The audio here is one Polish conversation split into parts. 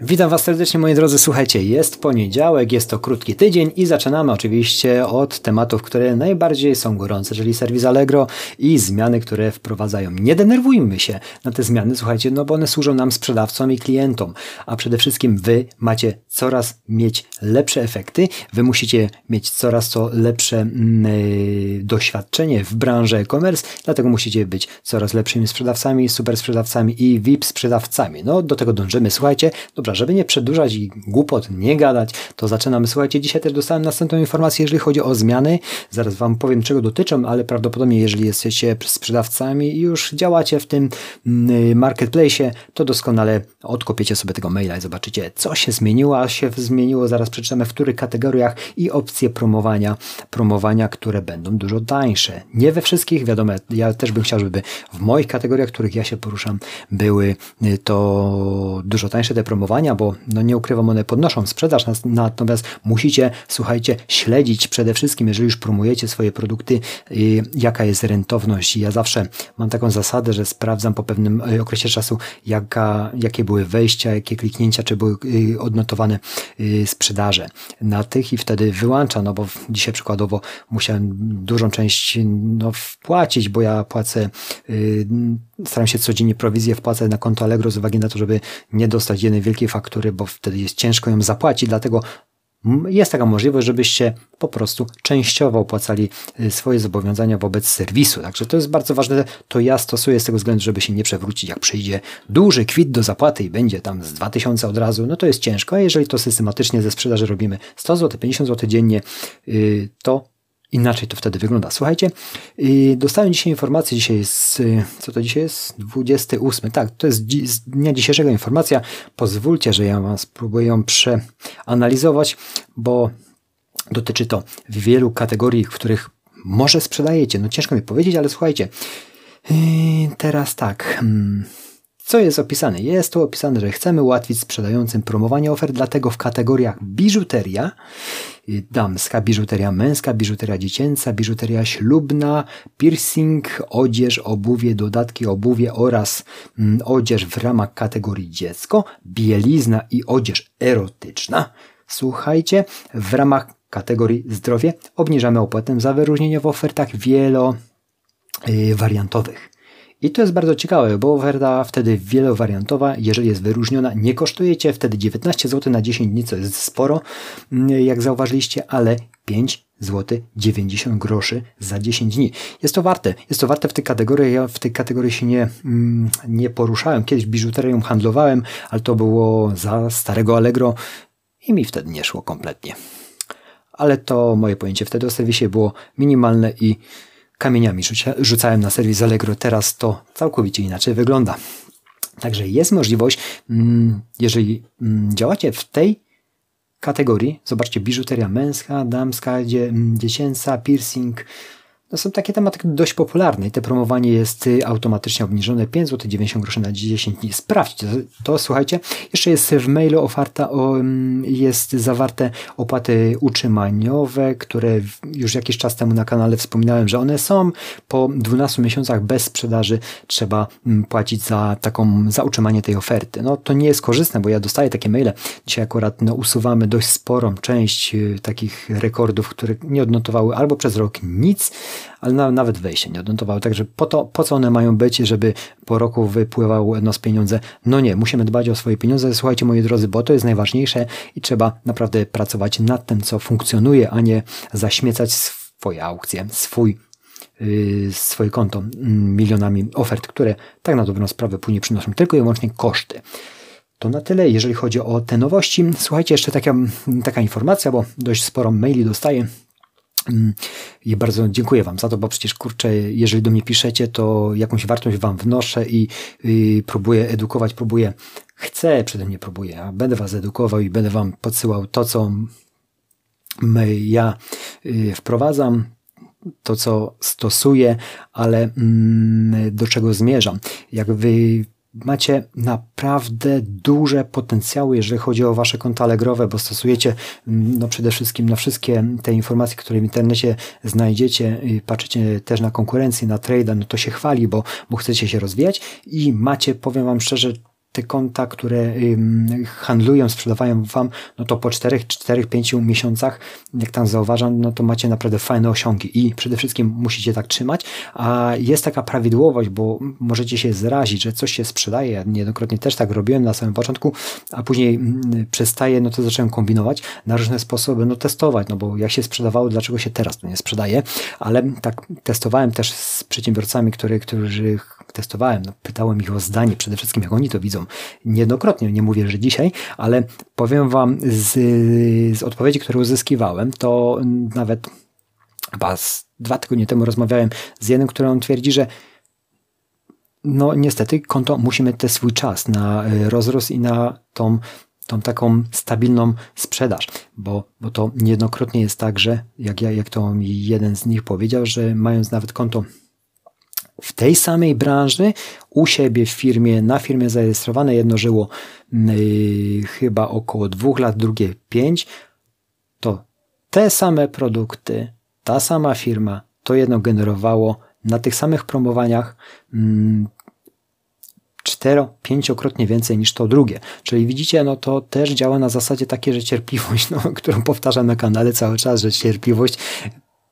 Witam Was serdecznie moi drodzy, słuchajcie, jest poniedziałek, jest to krótki tydzień i zaczynamy oczywiście od tematów, które najbardziej są gorące, czyli serwis Allegro i zmiany, które wprowadzają. Nie denerwujmy się na te zmiany, słuchajcie, no bo one służą nam sprzedawcom i klientom, a przede wszystkim Wy macie coraz mieć lepsze efekty, Wy musicie mieć coraz to lepsze yy, doświadczenie w branży e-commerce, dlatego musicie być coraz lepszymi sprzedawcami, super sprzedawcami i VIP sprzedawcami. No do tego dążymy, słuchajcie, Dobra, żeby nie przedłużać i głupot nie gadać, to zaczynamy. Słuchajcie, dzisiaj też dostałem następną informację, jeżeli chodzi o zmiany. Zaraz Wam powiem, czego dotyczą, ale prawdopodobnie, jeżeli jesteście sprzedawcami i już działacie w tym mm, marketplace, to doskonale odkopiecie sobie tego maila i zobaczycie, co się zmieniło, a się zmieniło. Zaraz przeczytamy, w których kategoriach i opcje promowania, promowania, które będą dużo tańsze. Nie we wszystkich, wiadomo, ja też bym chciał, żeby w moich kategoriach, w których ja się poruszam, były y, to dużo tańsze te promowania bo no nie ukrywam, one podnoszą sprzedaż, natomiast musicie, słuchajcie, śledzić przede wszystkim, jeżeli już promujecie swoje produkty, y, jaka jest rentowność. Ja zawsze mam taką zasadę, że sprawdzam po pewnym y, okresie czasu, jaka, jakie były wejścia, jakie kliknięcia, czy były y, odnotowane sprzedaże na tych i wtedy wyłączam, no bo dzisiaj przykładowo musiałem dużą część no, wpłacić, bo ja płacę, staram się codziennie prowizję wpłacać na konto Allegro z uwagi na to, żeby nie dostać jednej wielkiej faktury, bo wtedy jest ciężko ją zapłacić, dlatego jest taka możliwość, żebyście po prostu częściowo opłacali y, swoje zobowiązania wobec serwisu. Także to jest bardzo ważne. To ja stosuję z tego względu, żeby się nie przewrócić. Jak przyjdzie duży kwit do zapłaty i będzie tam z 2000 od razu, no to jest ciężko. A jeżeli to systematycznie ze sprzedaży robimy 100 zł, 50 zł dziennie, y, to Inaczej to wtedy wygląda. Słuchajcie, dostałem dzisiaj informację, dzisiaj jest, y, co to dzisiaj jest? 28. Tak, to jest z dnia dzisiejszego informacja. Pozwólcie, że ja Was spróbuję ją przeanalizować, bo dotyczy to wielu kategorii, w których może sprzedajecie. No ciężko mi powiedzieć, ale słuchajcie, y, teraz tak. Hmm, co jest opisane? Jest tu opisane, że chcemy ułatwić sprzedającym promowanie ofert, dlatego w kategoriach biżuteria, y, damska biżuteria, męska biżuteria dziecięca, biżuteria ślubna, piercing, odzież, obuwie, dodatki, obuwie oraz mm, odzież w ramach kategorii dziecko, bielizna i odzież erotyczna. Słuchajcie, w ramach kategorii zdrowie obniżamy opłatę za wyróżnienie w ofertach wielowariantowych. I to jest bardzo ciekawe, bo oferta wtedy wielowariantowa, jeżeli jest wyróżniona, nie kosztuje Cię wtedy 19 zł na 10 dni, co jest sporo, mm, jak zauważyliście, ale 5 zł 90 groszy za 10 dni. Jest to warte. Jest to warte w tej kategorii. Ja w tej kategorii się nie, mm, nie poruszałem. Kiedyś biżuterią handlowałem, ale to było za starego Allegro i mi wtedy nie szło kompletnie. Ale to moje pojęcie wtedy o serwisie było minimalne i kamieniami rzucałem na serwis Allegro. Teraz to całkowicie inaczej wygląda. Także jest możliwość, mm, jeżeli mm, działacie w tej kategorii, zobaczcie, biżuteria męska, damska, dziecięca, piercing, to są takie tematy dość popularne i te promowanie jest y, automatycznie obniżone 5 zł 90 groszy na 10 dni. Sprawdźcie to, to, słuchajcie. Jeszcze jest w mailu oferta, o, mm, jest zawarte opłaty utrzymaniowe, które już jakiś czas temu na kanale wspominałem, że one są. Po 12 miesiącach bez sprzedaży trzeba mm, płacić za taką, za utrzymanie tej oferty. No to nie jest korzystne, bo ja dostaję takie maile. Dzisiaj akurat no, usuwamy dość sporą część y, takich rekordów, które nie odnotowały albo przez rok nic, ale na, nawet wejście nie odnotowały. Także po, to, po co one mają być, żeby po roku wypływały nas pieniądze? No nie, musimy dbać o swoje pieniądze. Słuchajcie, moi drodzy, bo to jest najważniejsze i trzeba naprawdę pracować nad tym, co funkcjonuje, a nie zaśmiecać swoje aukcje, swój yy, swoje konto milionami ofert, które tak na dobrą sprawę później przynoszą tylko i wyłącznie koszty. To na tyle, jeżeli chodzi o te nowości. Słuchajcie, jeszcze taka, taka informacja, bo dość sporo maili dostaję i bardzo dziękuję Wam za to, bo przecież kurczę, jeżeli do mnie piszecie, to jakąś wartość Wam wnoszę i, i próbuję edukować, próbuję, chcę przede mnie próbuję, a będę Was edukował i będę Wam podsyłał to, co ja y, wprowadzam, to, co stosuję, ale mm, do czego zmierzam. Jak Wy macie naprawdę duże potencjały, jeżeli chodzi o wasze konta Allegrowe, bo stosujecie mm, no przede wszystkim na wszystkie te informacje, które w internecie znajdziecie, patrzycie też na konkurencję, na trade, no to się chwali, bo, bo chcecie się rozwijać. I macie, powiem wam szczerze, te konta, które handlują, sprzedawają Wam, no to po 4-5 miesiącach, jak tam zauważam, no to macie naprawdę fajne osiągi i przede wszystkim musicie tak trzymać, a jest taka prawidłowość, bo możecie się zrazić, że coś się sprzedaje, ja niejednokrotnie też tak robiłem na samym początku, a później przestaje, no to zacząłem kombinować na różne sposoby, no testować, no bo jak się sprzedawało, dlaczego się teraz to nie sprzedaje, ale tak testowałem też z przedsiębiorcami, który, którzy testowałem, no, pytałem ich o zdanie, przede wszystkim jak oni to widzą. Niejednokrotnie, nie mówię, że dzisiaj, ale powiem Wam z, z odpowiedzi, które uzyskiwałem, to nawet chyba dwa tygodnie temu rozmawiałem z jednym, który on twierdzi, że no niestety konto musi mieć też swój czas na e, rozrost i na tą, tą taką stabilną sprzedaż, bo, bo to niejednokrotnie jest tak, że jak, ja, jak to mi jeden z nich powiedział, że mając nawet konto w tej samej branży u siebie w firmie, na firmie zarejestrowane. Jedno żyło yy, chyba około dwóch lat, drugie pięć. To te same produkty, ta sama firma, to jedno generowało na tych samych promowaniach yy, cztero, pięciokrotnie więcej niż to drugie. Czyli widzicie, no to też działa na zasadzie takiej, że cierpliwość, no, którą powtarzam na kanale cały czas, że cierpliwość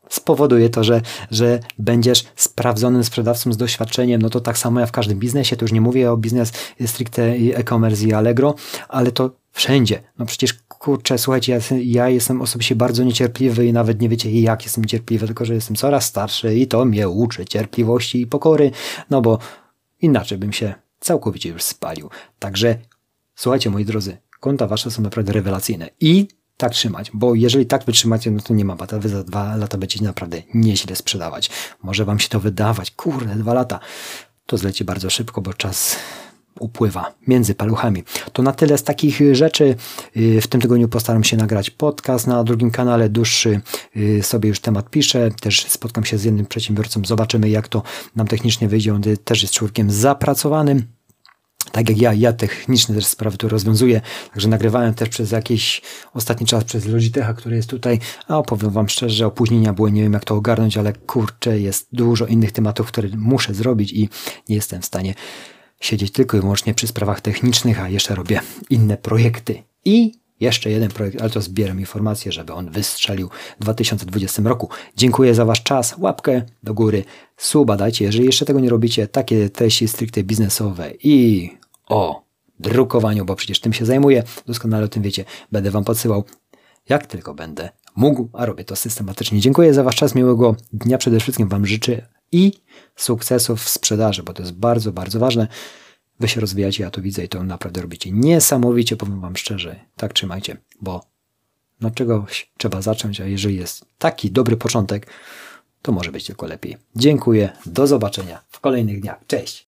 spowoduje to, że, że będziesz sprawdzonym sprzedawcą z doświadczeniem, no to tak samo jak w każdym biznesie, to już nie mówię o biznes stricte e-commerce i Allegro, ale to wszędzie. No przecież kurczę, słuchajcie, ja, ja jestem osobiście bardzo niecierpliwy i nawet nie wiecie jak jestem niecierpliwy, tylko że jestem coraz starszy i to mnie uczy cierpliwości i pokory, no bo inaczej bym się całkowicie już spalił. Także słuchajcie moi drodzy, konta wasze są naprawdę rewelacyjne i tak trzymać, bo jeżeli tak wytrzymacie, no to nie ma bata, wy za dwa lata będziecie naprawdę nieźle sprzedawać. Może wam się to wydawać, kurde, dwa lata. To zleci bardzo szybko, bo czas upływa między paluchami. To na tyle z takich rzeczy. Y, w tym tygodniu postaram się nagrać podcast na drugim kanale, dłuższy y, sobie już temat piszę. Też spotkam się z jednym przedsiębiorcą, zobaczymy jak to nam technicznie wyjdzie. On też jest człowiekiem zapracowanym tak jak ja, ja techniczne też sprawy tu rozwiązuję, także nagrywałem też przez jakiś ostatni czas przez Logitecha, który jest tutaj, a opowiem Wam szczerze, że opóźnienia były, nie wiem jak to ogarnąć, ale kurczę, jest dużo innych tematów, które muszę zrobić i nie jestem w stanie siedzieć tylko i wyłącznie przy sprawach technicznych, a jeszcze robię inne projekty. I jeszcze jeden projekt, ale to zbieram informacje, żeby on wystrzelił w 2020 roku. Dziękuję za Wasz czas, łapkę do góry, suba dajcie, jeżeli jeszcze tego nie robicie, takie treści stricte biznesowe i o drukowaniu, bo przecież tym się zajmuję, doskonale o tym wiecie, będę Wam podsyłał jak tylko będę mógł, a robię to systematycznie. Dziękuję za Wasz czas, miłego dnia przede wszystkim Wam życzę i sukcesów w sprzedaży, bo to jest bardzo, bardzo ważne. Wy się rozwijacie, ja to widzę i to naprawdę robicie niesamowicie, powiem Wam szczerze. Tak trzymajcie, bo no czegoś trzeba zacząć, a jeżeli jest taki dobry początek, to może być tylko lepiej. Dziękuję, do zobaczenia w kolejnych dniach. Cześć!